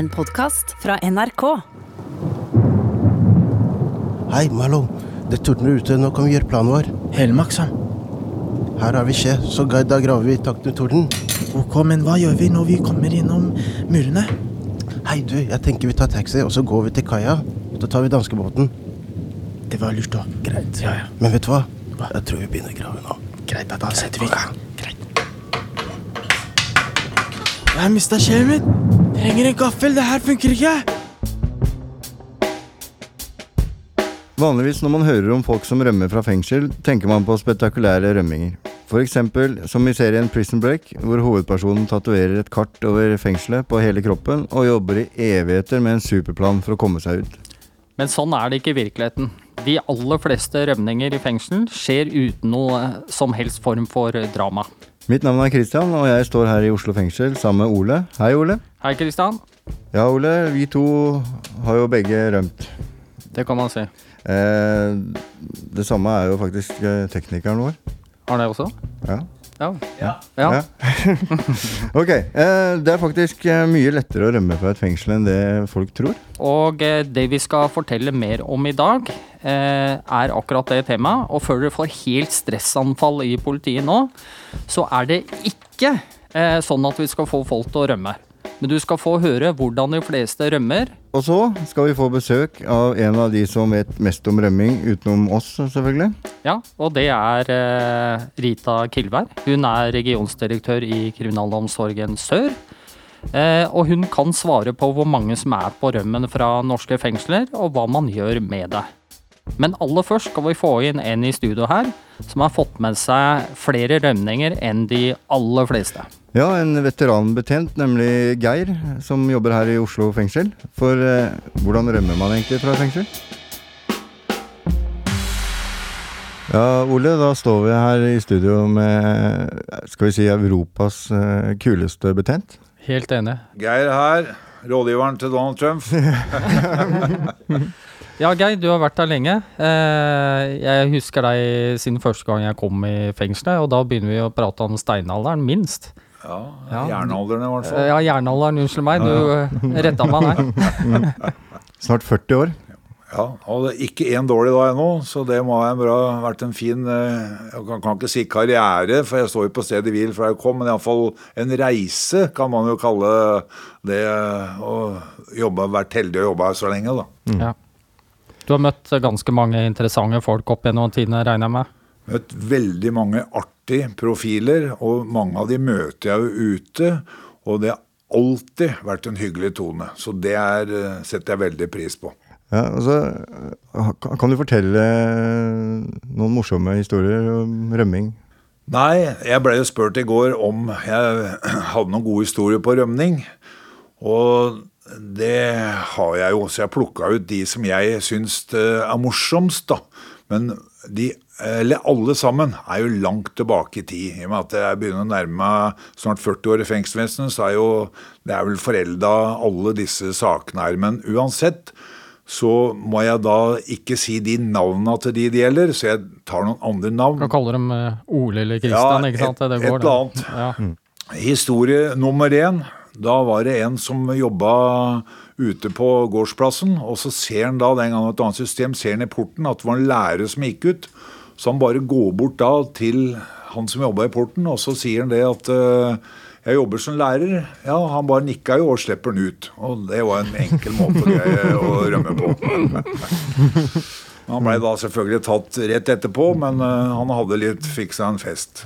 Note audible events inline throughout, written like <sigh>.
En podkast fra NRK. Hei, malo. Det tordner ute. Nå kan vi gjøre planen vår. Helmaksson. Her har vi skje, så guide, da graver vi i takt med torden. Ok, men hva gjør vi når vi kommer innom murene? Hei, du, jeg tenker vi tar taxi, og så går vi til kaia. Så tar vi danskebåten. Det var lurt da. Greit. Ja, ja. Men vet du hva? Hva? Jeg tror vi begynner å grave nå. Greit, da, da setter vi i gang. Greit. Jeg har mista skjeen min. Trenger en gaffel. Det her funker ikke. Vanligvis når man hører om folk som rømmer fra fengsel, tenker man på spektakulære rømminger. Eksempel som i serien Prison Break, hvor hovedpersonen tatoverer et kart over fengselet på hele kroppen og jobber i evigheter med en superplan for å komme seg ut. Men sånn er det ikke i virkeligheten. De aller fleste rømninger i fengsel skjer uten noe som helst form for drama. Mitt navn er Kristian, og jeg står her i Oslo fengsel sammen med Ole. Hei, Ole. Hei, Kristian. Ja, Ole, vi to har jo begge rømt. Det kan man si. Eh, det samme er jo faktisk eh, teknikeren vår. Har det også? Ja. Ja. Ja. ja. <laughs> ok. Eh, det er faktisk eh, mye lettere å rømme fra et fengsel enn det folk tror. Og eh, det vi skal fortelle mer om i dag, eh, er akkurat det temaet. Og før dere får helt stressanfall i politiet nå, så er det ikke eh, sånn at vi skal få folk til å rømme. Men du skal få høre hvordan de fleste rømmer. Og så skal vi få besøk av en av de som vet mest om rømming, utenom oss selvfølgelig. Ja, og det er eh, Rita Kilvær. Hun er regionsdirektør i Kriminalomsorgen Sør. Eh, og hun kan svare på hvor mange som er på rømmen fra norske fengsler, og hva man gjør med det. Men aller først skal vi få inn en i studio her som har fått med seg flere rømninger enn de aller fleste. Ja, en veteranbetjent, nemlig Geir, som jobber her i Oslo fengsel. For eh, hvordan rømmer man egentlig fra fengsel? Ja, Ole, da står vi her i studio med skal vi si Europas eh, kuleste betjent. Helt enig. Geir her, rådgiveren til Donald Trump. <laughs> Ja, Geir, du har vært der lenge. Eh, jeg husker deg siden første gang jeg kom i fengselet, og da begynner vi å prate om steinalderen, minst. Ja, Ja. Jernalderen i hvert fall. Ja, jernalderen, unnskyld meg. Du eh, retta meg der. <laughs> Snart 40 år. Ja, og det er ikke én dårlig dag ennå, så det må ha en bra, vært en fin eh, Jeg kan, kan ikke si karriere, for jeg står jo på stedet hvil fra jeg kom, men iallfall en reise, kan man jo kalle det å jobbe, vært heldig å jobbe her så lenge, da. Ja. Du har møtt ganske mange interessante folk opp gjennom tidene, regner jeg med? Møtt veldig mange artige profiler, og mange av de møter jeg jo ute. Og det har alltid vært en hyggelig tone, så det er, eh, setter jeg veldig pris på. Ja, altså, kan- kan du fortelle noen morsomme historier om rømming? Nei, jeg ble jo spurt i går om jeg <clears throat> hadde noen gode historier på rømning. Og det har jeg jo, så jeg plukka ut de som jeg syns eh, er morsomst, da. Men de, eller alle sammen, er jo langt tilbake i tid. I og med at jeg begynner å nærme meg snart 40 år i fengselsvesenet, så er jo det er vel forelda alle disse sakene her. Men uansett så må jeg da ikke si de navnene til de det gjelder, så jeg tar noen andre navn. Du kaller kalle dem eh, Ole eller Kristian, Ja, ikke sant? et- Det et eller annet. Ja. Historie nummer én. Da var det en som jobba ute på gårdsplassen, og så ser han da den gangen et annet system, ser han i porten at det var en lærer som gikk ut. Så han bare går bort da til han som jobba i porten, og så sier han det at eh, jeg jobber som lærer. Ja, han bare nikka jo og slipper den ut. Og det var en enkel måte å rømme på. <laughs> Han blei da selvfølgelig tatt rett etterpå, men eh, han hadde litt fiksa en fest.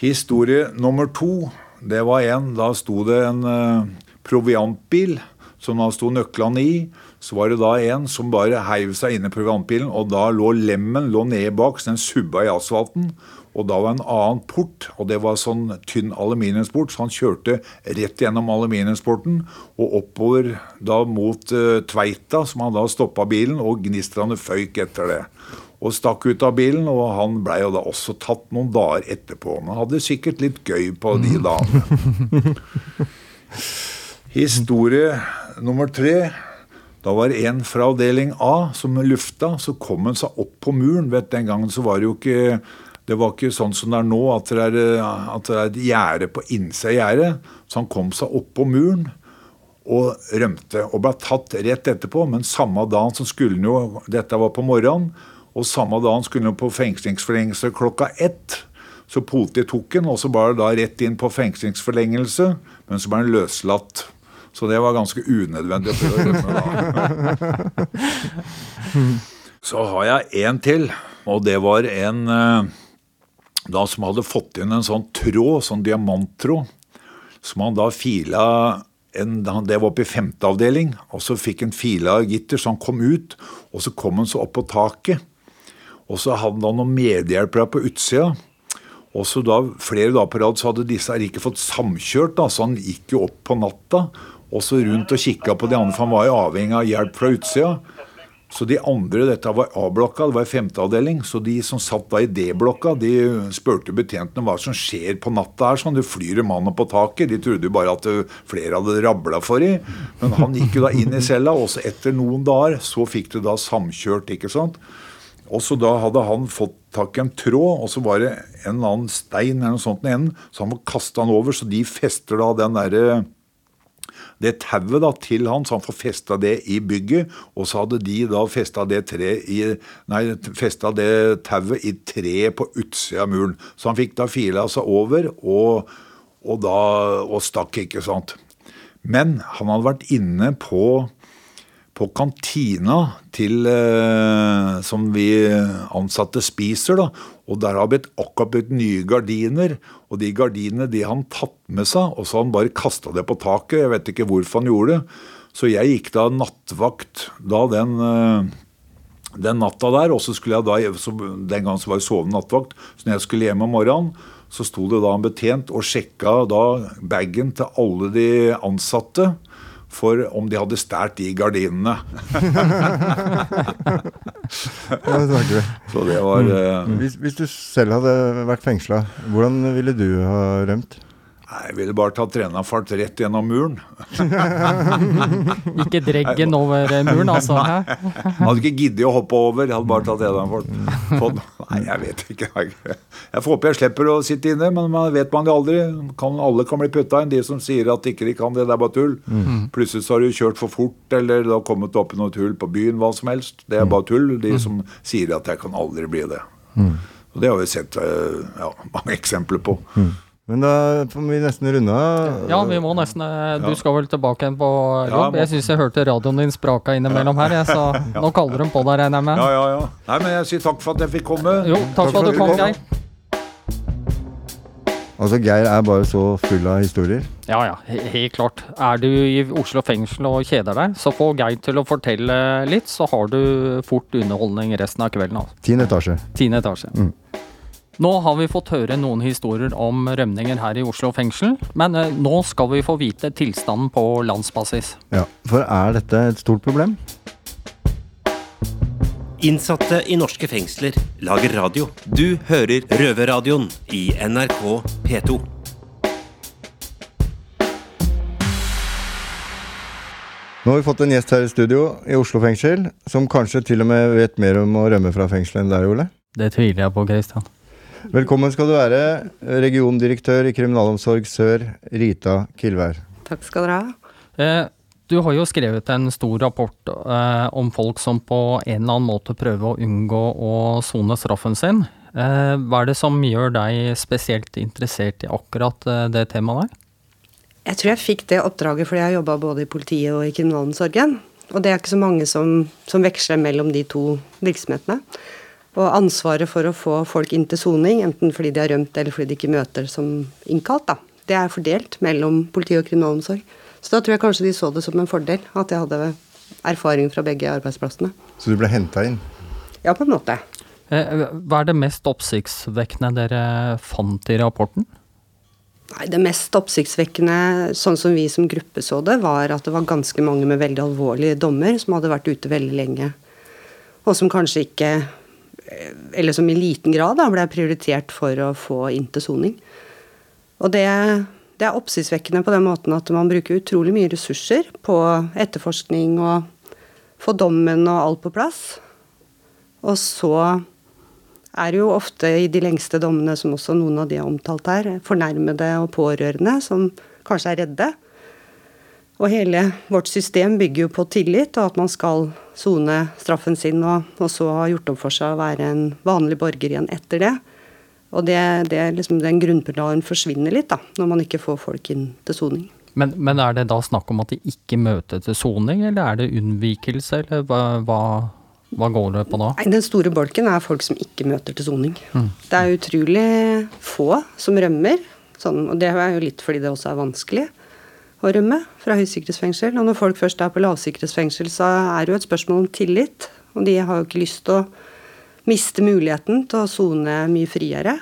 Historie nummer to, det var en, da sto det en eh, proviantbil som da sto nøklene i. Så var det da en som bare heiv seg inn i proviantbilen, og da lå lemmen lå nede bak, så den subba i asfalten. Og da var en annen port, og det var sånn tynn aluminiumsport, så han kjørte rett gjennom aluminiumsporten og oppover da mot uh, Tveita, som han da stoppa bilen, og gnistrene føyk etter det. Og stakk ut av bilen, og han blei jo da også tatt noen dager etterpå. Men han hadde sikkert litt gøy på de dagene. <laughs> Historie nummer tre. Da var det en fra avdeling A som lufta. Så kom han seg opp på muren. Vet, den gangen så var det jo ikke det var ikke sånn som det er nå, at det er, at det er et gjerde på innsida av gjerdet. Så han kom seg opp på muren. og rømte. Og ble tatt rett etterpå, men samme dagen så skulle han jo Dette var på morgenen. Og samme dagen skulle han på fengslingsforlengelse klokka ett. Så politiet tok han, og så var det da rett inn på fengslingsforlengelse. Men så ble han løslatt. Så det var ganske unødvendig å prøve å rømme da. <laughs> Så har jeg en til, og det var en eh, da som hadde fått inn en sånn tråd, sånn diamanttråd, som han da fila en, Det var oppe i femte avdeling, og så fikk han fila gitter, så han kom ut, og så kom han så opp på taket. Og så hadde han noen medhjelpere på utsida. Og så da, Flere dager på rad så hadde disse her ikke fått samkjørt, da, så han gikk jo opp på natta. Og så rundt og kikka på de andre, for han var jo avhengig av hjelp fra utsida. Så de andre, dette var A-blokka, det var i femte avdeling, så de som satt da i D-blokka, de spurte betjentene hva som skjer på natta her. sånn, Du flyr en mann opp på taket. De trodde jo bare at flere hadde rabla for i. Men han gikk jo da inn i cella, og så etter noen dager så fikk du da samkjørt, ikke sant. Og så da hadde han fått tak i en tråd, og så var det en eller annen stein eller noe sånt i enden, så han må kaste den over, så de fester da den derre det tauet til han, så han får festa det i bygget. Og så hadde de da festa det, det tauet i tre på utsida av muren. Så han fikk da fila seg over og, og, da, og stakk, ikke sant. Men han hadde vært inne på på kantina til, eh, som vi ansatte spiser. da, Og der har blitt akkurat blitt nye gardiner. Og de gardinene de han tatt med seg, og så han bare kasta det på taket. Jeg vet ikke hvorfor han gjorde det. Så jeg gikk da nattvakt da den, eh, den natta der. Og så skulle jeg da, Den gangen så var jeg sovende nattvakt. Så når jeg skulle hjem om morgenen, så sto det da en betjent og sjekka da bagen til alle de ansatte for om de hadde stjålet de gardinene. <laughs> Ja, det. Så det var eh, Hvis, hvis du selv hadde vært fengsla, hvordan ville du ha rømt? Jeg ville bare tatt trenerfart rett gjennom muren. <laughs> Ikke dreggen over eh, muren, altså. Nei. Jeg hadde ikke giddet å hoppe over. Jeg hadde bare tatt trenerfart. Nei, jeg vet ikke. Jeg får håpe jeg slipper å sitte inne, men man vet man jo aldri. Kan, alle kan bli putta inn. De som sier at ikke de kan det, det er bare tull. Plutselig så har du kjørt for fort, eller det har kommet opp i noe tull på byen, hva som helst. Det er bare tull. De som sier at jeg kan aldri bli det. Og det har vi sett eh, ja, mange eksempler på. Men da får vi nesten runde av. Ja, vi må nesten eh, Du skal vel tilbake igjen på jobb? jeg syns jeg hørte radioen din spraka innimellom her, jeg, så <laughs> nå kaller de på deg, regner jeg med. Ja, ja, ja. Nei, men jeg sier takk for at jeg fikk komme. Jo, takk for at du kom, Geir. Altså, Geir er bare så full av historier. Ja ja, helt klart. Er du i Oslo fengsel og kjeder deg, så få Geir til å fortelle litt, så har du fort underholdning resten av kvelden. Altså. Tiende etasje. Tiende etasje. Mm. Nå har vi fått høre noen historier om rømninger her i Oslo fengsel, men eh, nå skal vi få vite tilstanden på landsbasis. Ja, For er dette et stort problem? Innsatte i norske fengsler lager radio. Du hører Røverradioen i NRK P2. Nå har vi fått en gjest her i studio i Oslo fengsel, som kanskje til og med vet mer om å rømme fra fengselet enn deg, Ole. Det tviler jeg på, Christian. Velkommen skal du være, regiondirektør i Kriminalomsorg Sør, Rita Kilvær. Takk skal dere ha. Eh, du har jo skrevet en stor rapport eh, om folk som på en eller annen måte prøver å unngå å sone straffen sin. Eh, hva er det som gjør deg spesielt interessert i akkurat det temaet der? Jeg tror jeg fikk det oppdraget fordi jeg jobba både i politiet og i kriminalomsorgen. Og det er ikke så mange som, som veksler mellom de to virksomhetene. Og ansvaret for å få folk inn til soning, enten fordi de har rømt eller fordi de ikke møter som innkalt, da, det er fordelt mellom politi og kriminalomsorg. Så da tror jeg kanskje de så det som en fordel at jeg hadde erfaring fra begge arbeidsplassene. Så du ble henta inn. Ja, på en måte. Eh, hva er det mest oppsiktsvekkende dere fant i rapporten? Nei, Det mest oppsiktsvekkende, sånn som vi som gruppe så det, var at det var ganske mange med veldig alvorlige dommer som hadde vært ute veldig lenge. Og som kanskje ikke Eller som i liten grad da, ble prioritert for å få inn til soning. Og det, det er oppsiktsvekkende på den måten at man bruker utrolig mye ressurser på etterforskning og få dommen og alt på plass. Og så er det jo ofte i de lengste dommene, som også noen av de har omtalt her, fornærmede og pårørende som kanskje er redde. Og hele vårt system bygger jo på tillit, og at man skal sone straffen sin, og, og, så ha gjort opp for seg å være en vanlig borger igjen etter det. Og det, det liksom, den grunnpilaren forsvinner litt, da, når man ikke får folk inn til soning. Men, men, er det da snakk om at de ikke møter til soning, eller er det unnvikelse, eller hva, hva, hva, går det på da? Nei, Den store bolken er folk som ikke møter til soning. Mm. Det er utrolig få som rømmer, sånn, og det er jo litt fordi det også er vanskelig å rømme fra høysikkerhetsfengsel. Og når folk først er på lavsikkerhetsfengsel, så er det jo et spørsmål om tillit. Og de har jo ikke lyst til å miste muligheten til å sone mye friere.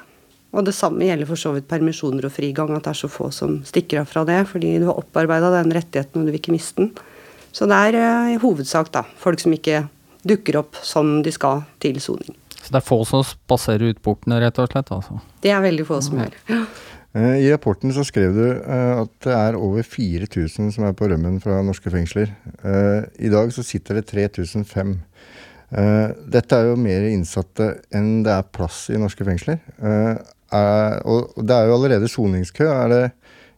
Og det samme gjelder for så vidt permisjoner og frigang, at det er så få som stikker av fra det, fordi du har opparbeida den rettigheten og du vil ikke miste den. Så det er uh, i hovedsak da, folk som ikke dukker opp som de skal til soning. Så det er få som spaserer ut portene, rett og slett? altså? Det er veldig få som gjør. Ja. Eh, I rapporten så skrev du uh, at det er over 4000 som er på rømmen fra norske fengsler. Uh, I dag så sitter det 3005. Dette er jo mer innsatte enn det er plass i norske fengsler. Er, og det er jo allerede soningskø. Er det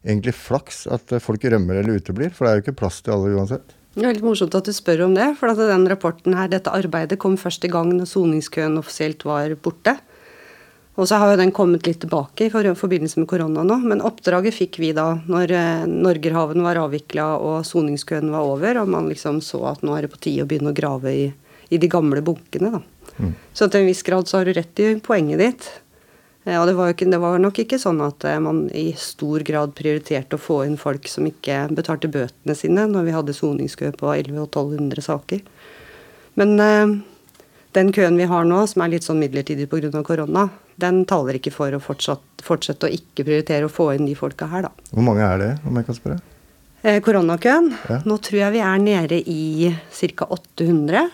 egentlig flaks at folk rømmer eller uteblir? For det er jo ikke plass til alle uansett. Det er litt morsomt at du spør om det. For den rapporten her, dette arbeidet kom først i gang når soningskøen offisielt var borte. Og så har jo den kommet litt tilbake i forbindelse med korona nå. Men oppdraget fikk vi da når eh, Norgerhaven var avvikla og soningskøen var over, og man liksom så at nå er det på tide å begynne å grave i, i de gamle bunkene, da. Mm. Så til en viss grad så har du rett i poenget ditt. Eh, og det var, ikke, det var, nok ikke sånn at eh, man i stor grad prioriterte å få inn folk som ikke betalte bøtene sine, når vi hadde soningskø på 1100-1200 saker. Men den køen vi har nå, som er litt sånn midlertidig pga. korona, den taler ikke for å fortsatt, fortsette å ikke prioritere å få inn de folka her, da. Hvor mange er det, om jeg kan spørre? Eh, koronakøen? Ja. Nå tror jeg vi er nede i ca. 800.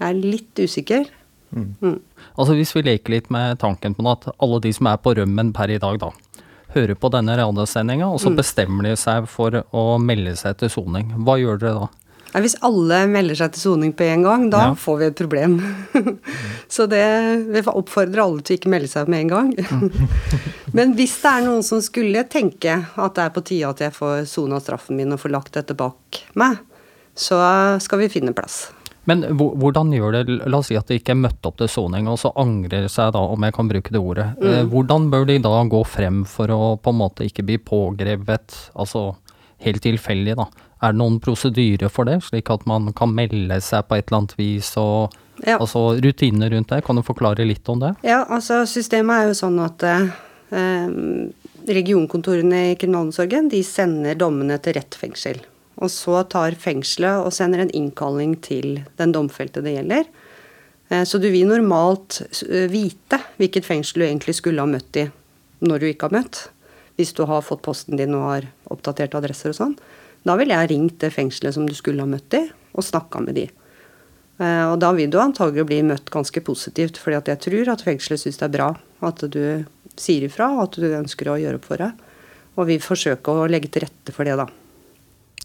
Jeg er litt usikker. Mm. Mm. Altså Hvis vi leker litt med tanken på at alle de som er på rømmen per i dag, da, hører på denne radiosendinga, og så mm. bestemmer de seg for å melde seg til soning. Hva gjør dere da? Ja, hvis alle melder seg til soning på en gang, da ja. får vi et problem. <laughs> så det, vi får oppfordre alle til å ikke melde seg med en gang. <laughs> Men hvis det er noen som skulle tenke at det er på tide at jeg får sona straffen min og får lagt dette bak meg, så skal vi finne plass. Men hvordan gjør det, la oss si at de ikke er møtt opp til soning, og så angrer seg da, om jeg kan bruke det ordet. Eh, mm. Hvordan bør de da gå frem for å på en måte ikke bli pågrevet, altså helt tilfeldig, da? Er det noen prosedyre for det, slik at man kan melde seg på et eller annet vis og ja. altså rutiner rundt det? Kan du forklare litt om det? Ja, altså systemet er jo sånn at eh, regionkontorene i kriminalomsorgen de sender dommene til rett fengsel. Og så tar fengselet og sender en innkalling til den domfelte det gjelder. Eh, så du vil normalt eh, vite hvilket fengsel du egentlig skulle ha møtt i når du ikke har møtt. Hvis du har fått posten din og har oppdaterte adresser og sånn. Da ville jeg ringt det fengselet som du skulle ha møtt i, og snakka med de. Eh, og da vil du antagelig bli møtt ganske positivt, fordi at jeg tror at fengselet syns det er bra at du sier ifra, og at du ønsker å gjøre opp for deg. Og vi forsøker å legge til rette for det, da.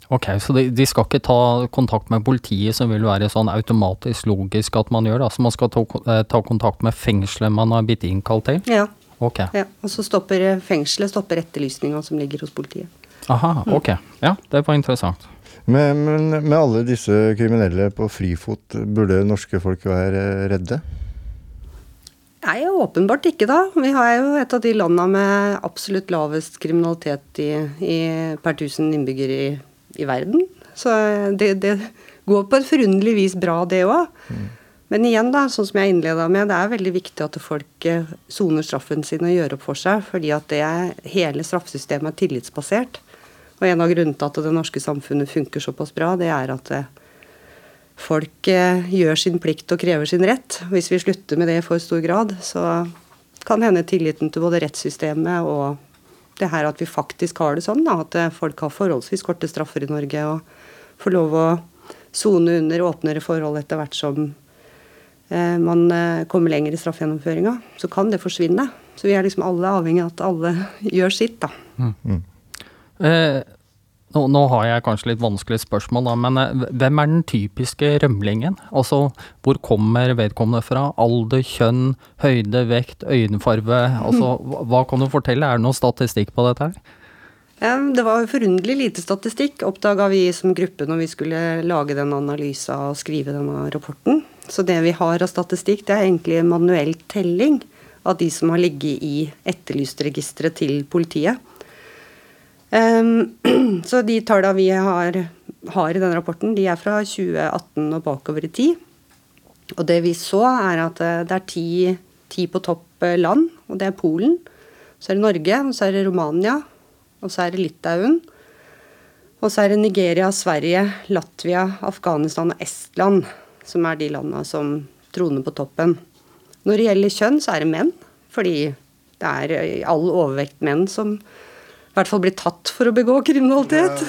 Ok, Så de, de, skal ikke ta kontakt med politiet, som vil være sånn automatisk logisk at man gjør? Så man skal ta, eh, ta kontakt med fengselet man har blitt innkalt til? Ja. Ok. Ja, Og så stopper fengselet stopper etterlysninga som ligger hos politiet. Aha, mm. ok. Ja, det var interessant. Men, men med alle disse kriminelle på frifot, burde norske folk være redde? Nei, åpenbart ikke, da. Vi har jo et av de landa med absolutt lavest kriminalitet i, i per tusen innbyggere i i verden. Så det, det går på et forunderlig vis bra, det òg. Mm. Men igjen, da, sånn som jeg innleda med, det er veldig viktig at folk eh, soner straffen sin og gjør opp for seg, fordi at det, hele straffesystemet er tillitsbasert. Og en av grunnene til at det norske samfunnet funker såpass bra, det er at eh, folk eh, gjør sin plikt og krever sin rett. Hvis vi slutter med det i for stor grad, så kan hende tilliten til både rettssystemet og det her at vi faktisk har det sånn, da, at eh, folk har forholdsvis korte straffer i Norge og får lov å sone under åpnere forhold etter hvert som eh, man kommer lenger i straffegjennomføringa, så kan det forsvinne. Så vi er liksom alle avhengig av at alle gjør sitt, da. Mm. Eh, nå, nå, har jeg kanskje litt vanskelig spørsmål, da, men eh, hvem er den typiske rømlingen? Altså, hvor kommer vedkommende fra? Alder, kjønn, høyde, vekt, øyenfarve? Altså, <laughs> hva kan du fortelle? Er det noe statistikk på dette her? Det var forunderlig lite statistikk, oppdaga vi som gruppe når vi skulle lage den analysa og skrive denne rapporten. Så det vi har av statistikk, det er egentlig manuell telling av de som har ligget i etterlystregisteret til politiet. Em, <clears throat> Så de tallene vi har, har i den rapporten, de er fra 2018 og bakover i tid. Og det vi så, er at eh, det er ti, ti på topp eh, land, og det er Polen. Så er det Norge, og så er det Romania, og så er det Litauen. Og så er det Nigeria, Sverige, Latvia, Afghanistan og Estland som er de landene som troner på toppen. Når det gjelder kjønn, så er det menn. Fordi det er i all overvekt menn som i hvert fall blir tatt for å begå kriminalitet.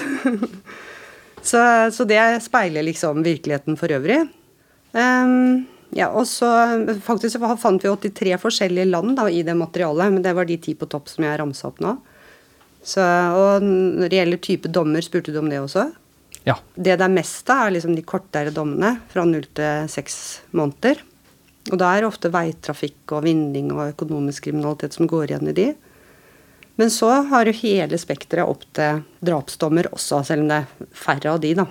<laughs> så, så det speiler liksom virkeligheten for øvrig. Um, ja, og så Faktisk så fant vi 83 forskjellige land da, i det materialet, men det var de ti på topp som jeg ramsa opp nå. Så, og når det gjelder type dommer, spurte du om det også? Ja. Det det er mest av, er liksom de kortere dommene, fra null til seks måneder. Og da er det ofte veitrafikk og vinning og økonomisk kriminalitet som går igjen i de. Men så har du hele spekteret opp til drapsdommer også, selv om det er færre av de, da.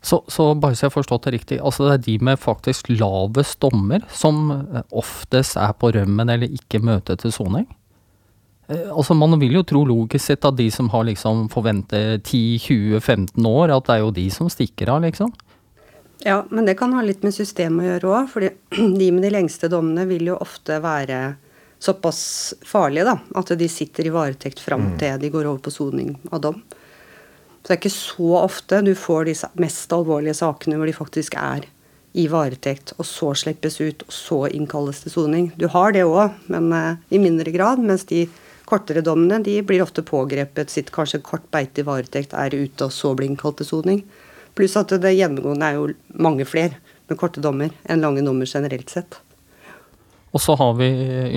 Så, så bare så jeg har forstått det riktig, altså det er de med faktisk lavest dommer som eh, oftest er på rømmen eller ikke møter til soning? Eh, Altså Man vil jo tro logisk sett at de som har liksom forventet 10-20-15 år, at det er jo de som stikker av, liksom. Ja, men det kan ha litt med systemet å gjøre òg. fordi <clears throat> de med de lengste dommene vil jo ofte være såpass farlige da, at de sitter i varetekt fram til de går over på soning av dom. Så det er ikke så ofte du får de mest alvorlige sakene hvor de faktisk er i varetekt, og så slippes ut, og så innkalles til soning. Du har det òg, men eh, i mindre grad. Mens de kortere dommene de blir ofte pågrepet, sitter kanskje kort beite i varetekt, er ute og så blir innkalt til soning. Pluss at det gjennomgående er jo mange flere med korte dommer enn lange dommer generelt sett. Og så har vi,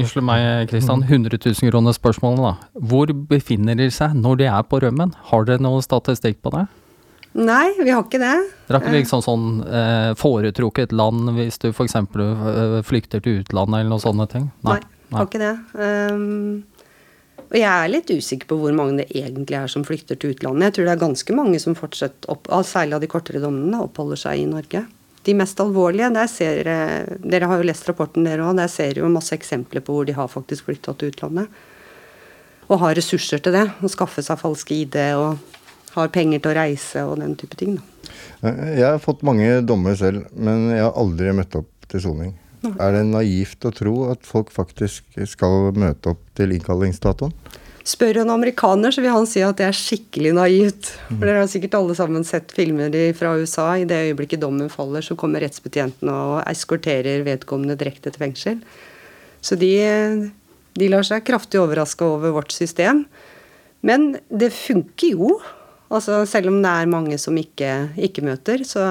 unnskyld meg Kristian, 100 000 kroner spørsmålet da. Hvor befinner de seg når de er på rømmen? Har dere noe statistikk på det? Nei, vi har ikke det. Dere har ikke liksom sånn eh, foretrukket land hvis du f.eks. Uh, flykter til utlandet eller noen sånne ting? Nei, har ikke det. Um og jeg er litt usikker på hvor mange det egentlig er som flykter til utlandet. Jeg tror det er ganske mange som fortsatt, opp, særlig av de kortere dommene, oppholder seg i Norge. De mest alvorlige, der ser eh, Dere har jo lest rapporten, dere òg. Der ser jo masse eksempler på hvor de har faktisk flytta til utlandet. Og har ressurser til det. Å skaffe seg falske ID og har penger til å reise og den type ting. Da. Jeg har fått mange dommer selv, men jeg har aldri møtt opp til soning. Er det naivt å tro at folk faktisk skal møte opp til innkallingsdatoen? Spør en amerikaner, så vil han si at det er skikkelig naivt. For Dere har sikkert alle sammen sett filmer fra USA. I det øyeblikket dommen faller, så kommer rettsbetjentene og eskorterer vedkommende direkte til fengsel. Så de, de lar seg kraftig overraske over vårt system. Men det funker jo. Altså, selv om det er mange som ikke, ikke møter, så,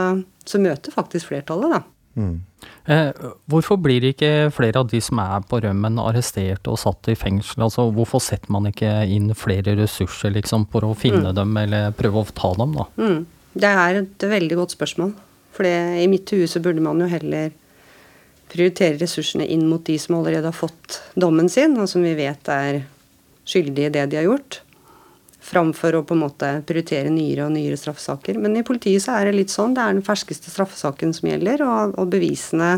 så møter faktisk flertallet, da. Eh, hvorfor blir ikke flere av de som er på rømmen arrestert og satt i fengsel? Altså, hvorfor setter man ikke inn flere ressurser liksom, for å finne dem, eller prøve å ta dem, da? Mm. Det er et veldig godt spørsmål. For i mitt hus burde man jo heller prioritere ressursene inn mot de som allerede har fått dommen sin, og som vi vet er skyldige i det de har gjort. Framfor å på en måte prioritere nyere og nyere straffesaker. Men i politiet så er det litt sånn. Det er den ferskeste straffesaken som gjelder, og, og bevisene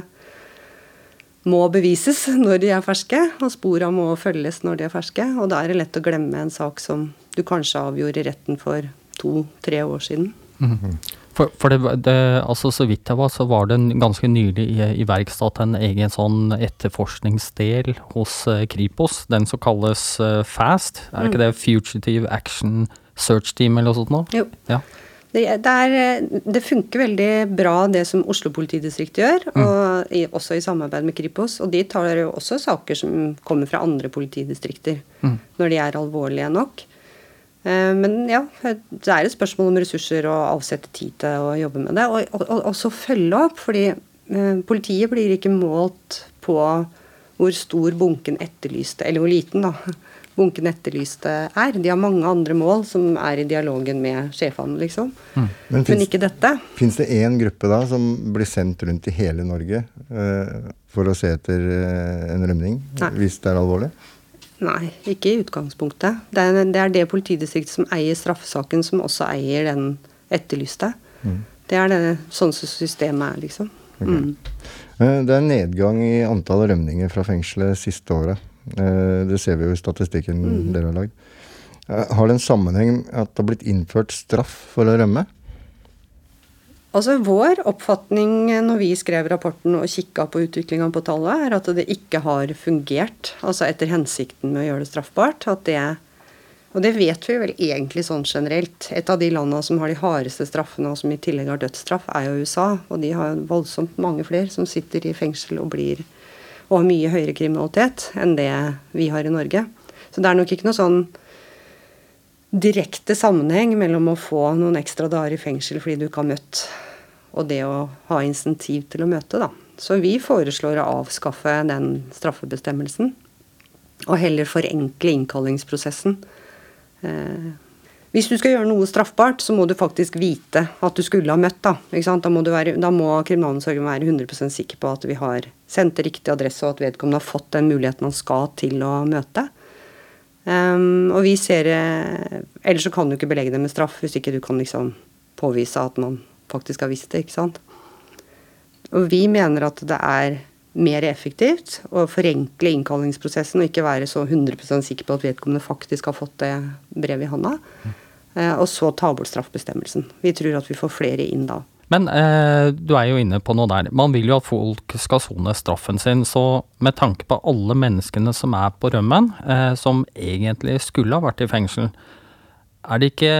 må bevises når de er ferske, og spora må følges når de er ferske. Og da er det lett å glemme en sak som du kanskje avgjorde i retten for to-tre år siden. For, for det, det, altså Så vidt jeg var, så var det en ganske nylig i- iverksatt en egen sånn etterforskningsdel hos eh, Kripos, den som kalles eh, FAST. Er ikke det Fugitive Action Search Team eller noe sånt noe? Jo. Ja. Det, det, er, det funker veldig bra det som Oslo politidistrikt gjør, og i, også i samarbeid med Kripos. Og de tar jo også saker som kommer fra andre politidistrikter, når de er alvorlige nok. Eh, Men ja, det er et spørsmål om ressurser og avsette tid til å jobbe med det. Og, og, også følge opp, fordi eh, politiet blir ikke målt på hvor stor bunken etterlyste, eller hvor liten, da, <laughs> bunken etterlyste er. De har mange andre mål som er i dialogen med sjefene, liksom. Men Men finnes, ikke dette. finnes det én gruppe da som blir sendt rundt i hele Norge uh, for å se etter uh, en rømning, Nei. hvis det er alvorlig? Nei, ikke i utgangspunktet. Det er det, er det politidistriktet som eier straffesaken, som også eier den etterlyste. Mm. Det er det, sånn som systemet er, liksom. Mm. Eh, det er nedgang i antall rømninger fra fengselet siste året. Eh, det ser vi jo i statistikken mm. dere har lagd. Eh, har det en sammenheng med at det har blitt innført straff for å rømme? Altså Vår oppfatning når vi skrev rapporten og kikka på utviklinga på tallet, er at det ikke har fungert altså etter hensikten med å gjøre det straffbart. det og det vet vi vel egentlig sånn generelt. Et av de landene som har de hardeste straffene, og som i tillegg har dødsstraff, er jo USA. Og de har voldsomt mange flere som sitter i fengsel og blir og har mye høyere kriminalitet enn det vi har i Norge. Så det er nok ikke noe sånn direkte sammenheng mellom å få noen ekstra dager i fengsel fordi du ikke har møtt, og det å ha insentiv til å møte, da. Så vi foreslår å avskaffe den straffebestemmelsen, og heller forenkle innkallingsprosessen. Eh, hvis du skal gjøre noe straffbart, så må du faktisk vite at du skulle ha møtt. Da, da må, være, da må kriminalomsorgen være 100% sikker på at vi har sendt riktig adresse, og at vedkommende har fått den muligheten han skal til å møte. Um, og vi ser eh, Ellers så kan du ikke belegge det med straff hvis ikke du kan liksom påvise at man faktisk har visst det. ikke sant? Og vi mener at det er mer effektivt å forenkle innkallingsprosessen og ikke være så 100% sikker på at vedkommende faktisk har fått det brevet i hånda. Mm. Uh, og så ta bort straffbestemmelsen. Vi tror at vi får flere inn da. Men eh, du er jo inne på noe der. Man vil jo at folk skal sone straffen sin. Så med tanke på alle menneskene som er på rømmen, eh, som egentlig skulle ha vært i fengsel, er det ikke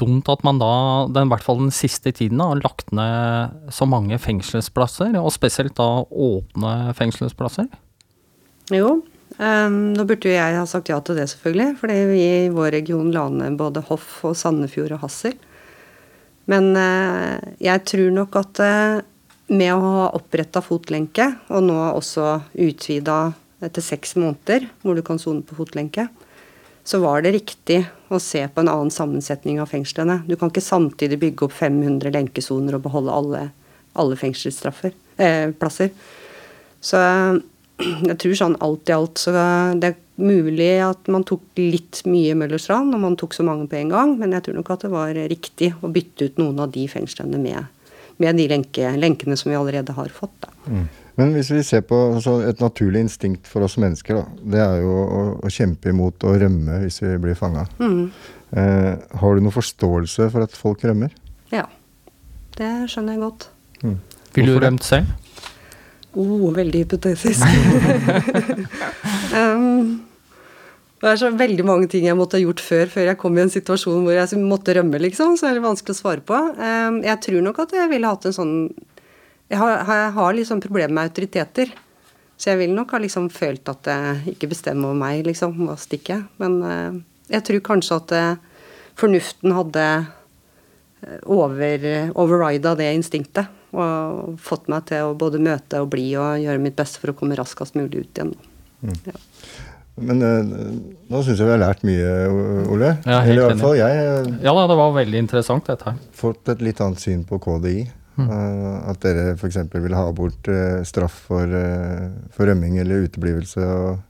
dumt at man da, den, i hvert fall den siste tiden, har lagt ned så mange fengselsplasser, og spesielt da åpne fengselsplasser? Jo, um, burde jo jeg ha sagt ja til det, selvfølgelig. Fordi vi i vår region la ned både Hoff og Sandefjord og Hassel. Men eh, jeg tror nok at eh, med å ha oppretta fotlenke, og nå også utvida etter seks måneder, hvor du kan sone på fotlenke, så var det riktig å se på en annen sammensetning av fengslene. Du kan ikke samtidig bygge opp 500 lenkesoner og beholde alle, alle fengselsplasser. Eh, så jeg tror sånn alt i alt så det mulig at man tok litt mye Møllerstrand når man tok så mange på en gang, men jeg tror nok at det var riktig å bytte ut noen av de fengslene med, med de lenke, lenkene som vi allerede har fått. Mm. Men hvis vi ser på altså, et naturlig instinkt for oss mennesker, da, det er jo å, å kjempe imot å rømme hvis vi blir fanga. Mm. Eh, har du noen forståelse for at folk rømmer? Ja, det skjønner jeg godt. Mm. Ville du rømt selv? Oh, veldig hypotetisk. <laughs> um, det er så veldig mange ting jeg måtte ha gjort før, før jeg kom i en situasjon hvor jeg måtte rømme, liksom. Så er det vanskelig å svare på. Um, jeg tror nok at jeg ville hatt en sånn Jeg har, jeg har liksom problemer med autoriteter. Så jeg ville nok ha liksom følt at det ikke bestemmer over meg, liksom, hva stikker. Men uh, jeg tror kanskje at uh, fornuften hadde eh, over, overrida det instinktet. Og fått meg til å både møte og bli og gjøre mitt beste for å komme raskest mulig ut igjen. Mm. Ja. Men uh, nå syns jeg vi har lært mye, Ole. Ja, Eller i hvert fall jeg. Uh, ja da, det var veldig interessant dette her. Fått et litt annet syn på KDI. Mm. Uh, at dere f.eks. vil ha bort straff for, for, rømming eller uteblivelse. Og,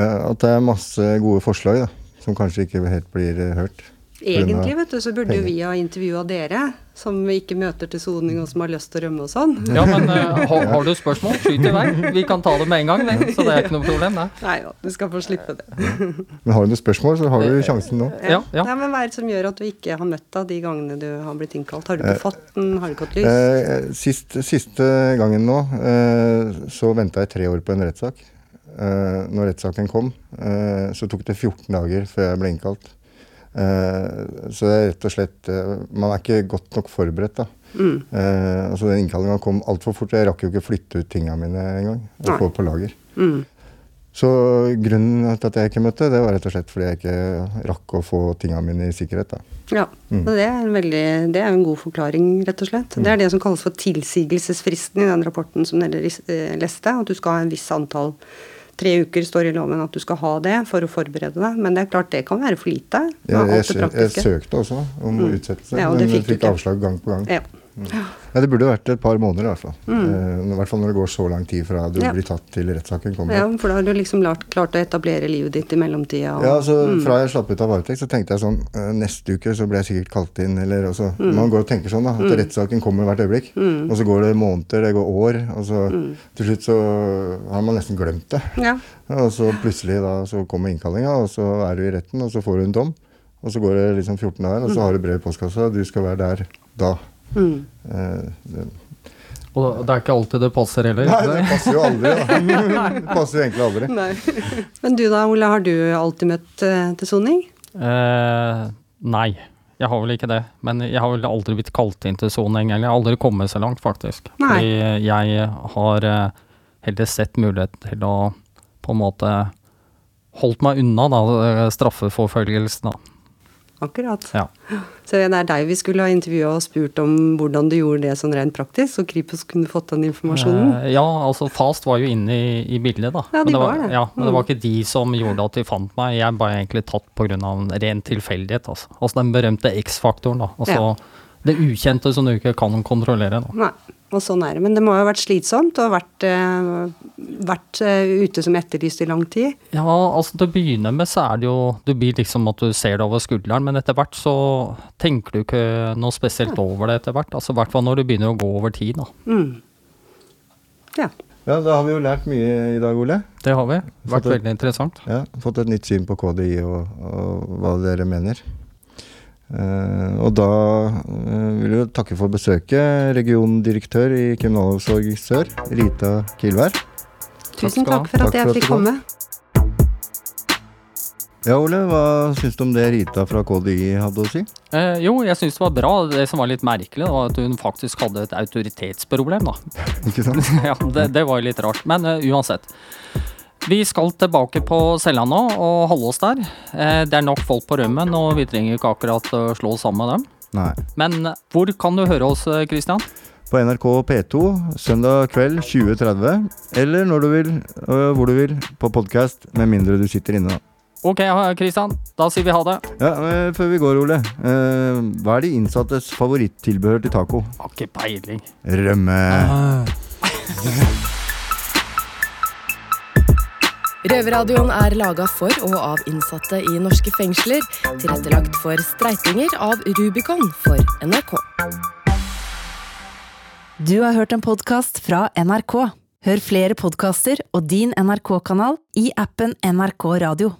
at det er masse gode forslag da, som kanskje ikke helt blir hørt. Egentlig vet du, så burde jo vi ha intervjua dere, som vi ikke møter til soning og som har lyst til å rømme og sånn. <laughs> Ja, men uh, har, har, du spørsmål, skyt i vei. Vi kan ta det med en gang, det. Så det er ikke noe problem, det. Nei da, du skal få slippe det. <laughs> men har du noen spørsmål, så har du sjansen nå. Ja, ja. Nei, men Hva er det som gjør at du ikke har møtt deg de gangene du har blitt innkalt? Har du ikke fått den? Har du ikke hatt lys? Eh, sist, siste gangen nå, eh, så venta jeg tre år på en rettssak. Eh, når rettssaken kom, eh, så tok det 14 dager før jeg ble innkalt. Eh, så det er rett og slett eh, Man er ikke godt nok forberedt, da. Mm. Eh, altså Den innkallinga kom altfor fort. Jeg rakk jo ikke flytte ut tinga mine engang. Og få på lager. Mm. Så grunnen til at jeg ikke møtte, det var rett og slett fordi jeg ikke rakk å få tinga mine i sikkerhet. da. Ja, mm. det, er en veldig, det er en god forklaring, rett og slett. Mm. Det er det som kalles for tilsigelsesfristen i den rapporten som dere leste. At du skal ha en viss antall Tre uker står i loven at du skal ha det for å forberede deg, men det er klart det kan være for lite. Ja, jeg, jeg, søkte også om mm. utsettelse, ja, men fikk, fikk avslag gang på gang. Ja. Mm. Ja, Det burde vært et par måneder, i hvert fall. Mm. I hvert fall når det går så lang tid fra du Mm. Ja. blir tatt til rettssaken kommer. Ja, for da har du liksom lart, klart å etablere livet ditt i mellomtida. og- Ja, altså Mm. Fra jeg slapp ut av varetekt, så tenkte jeg sånn eh, Neste uke så blir jeg sikkert kalt inn. eller også, Mm. Man går og tenker sånn da, at rettssaken kommer hvert øyeblikk. Og så går det måneder, det går år, og så Mm. til slutt så har man nesten glemt det. Ja. Og så plutselig da så kommer innkallinga, og så er du i retten, og så får du en dom. Og så går det liksom 14 dager, og så har du brev i postkassa, og du skal være der da. Mm. Eh, det, Og det er ikke alltid det passer heller. nei, det passer jo aldri, da. <laughs> Det passer jo egentlig aldri. Nei. Men du da, Ole, har du alltid møtt eh, til soning? Eh, nei, jeg har vel ikke det. Men jeg har vel aldri blitt kalt inn til soning, eller jeg har aldri kommet så langt, faktisk. Nei. Fordi jeg har eh, heller sett mulighet til å på en måte holdt meg unna da, straffeforfølgelsen. da. Akkurat. Ja. Så det er deg vi skulle ha intervjua og spurt om hvordan du gjorde det sånn rent praktisk, så Kripos kunne fått den informasjonen. Eh, ja, altså Fast var jo inne i, i bildet, da. Ja, de men det var det. Ja, men det var Mm. ikke de som gjorde at de fant meg. Jeg ble egentlig tatt pga. en ren tilfeldighet. Altså. altså den berømte X-faktoren. da. Altså Ja. Det ukjente som du ikke kan kontrollere. da. Nei, og sånn er det. Men det må jo ha vært slitsomt og vært, eh, vært eh, ute som etterlyst i lang tid. Ja, altså til å begynne med så er det jo Du blir liksom at du ser det over skulderen, men etter hvert så tenker du ikke noe spesielt over det etter hvert. Altså I hvert fall når du begynner å gå over tid, da. Mm. Ja. Ja, da har vi jo lært mye i dag, Ole. Det har vi. Vært det- veldig interessant. Ja, Fått et nytt syn på KDI og, og hva dere mener. Eh, og da eh, vil vi takke for besøket, regiondirektør i Kriminalomsorg Sør, Rita Kilvær. Tusen takk for Takk at jeg fikk komme. Ja, Ole, hva syns du om det Rita fra KDI hadde å si? Eh, jo, jeg syns det var bra. Det som var litt merkelig, var at hun faktisk hadde et autoritetsproblem. da. <laughs> Ikke sant? <laughs> ja, det, det var jo litt rart. Men uh, uansett. Vi skal tilbake på cella nå og holde oss der. Eh, det er nok folk på rømmen, og vi trenger ikke akkurat å slå oss sammen med dem. Nei. Men eh, hvor kan du høre oss, eh, Christian? På NRK P2 søndag kveld 20.30, eller når du vil, hvor du vil, på podkast, med mindre du sitter inne, da. Ok, Kristian. Da sier vi ha det. Ja, men Før vi går, Ole. eh, hva er de innsattes favorittilbehør til taco? Har ikke peiling. Rømme. <laughs> Røverradioen er laga for og av innsatte i norske fengsler. Tilrettelagt for streitinger av Rubicon for NRK. Du har hørt en podkast fra NRK. Hør flere podkaster og din NRK-kanal i appen NRK Radio.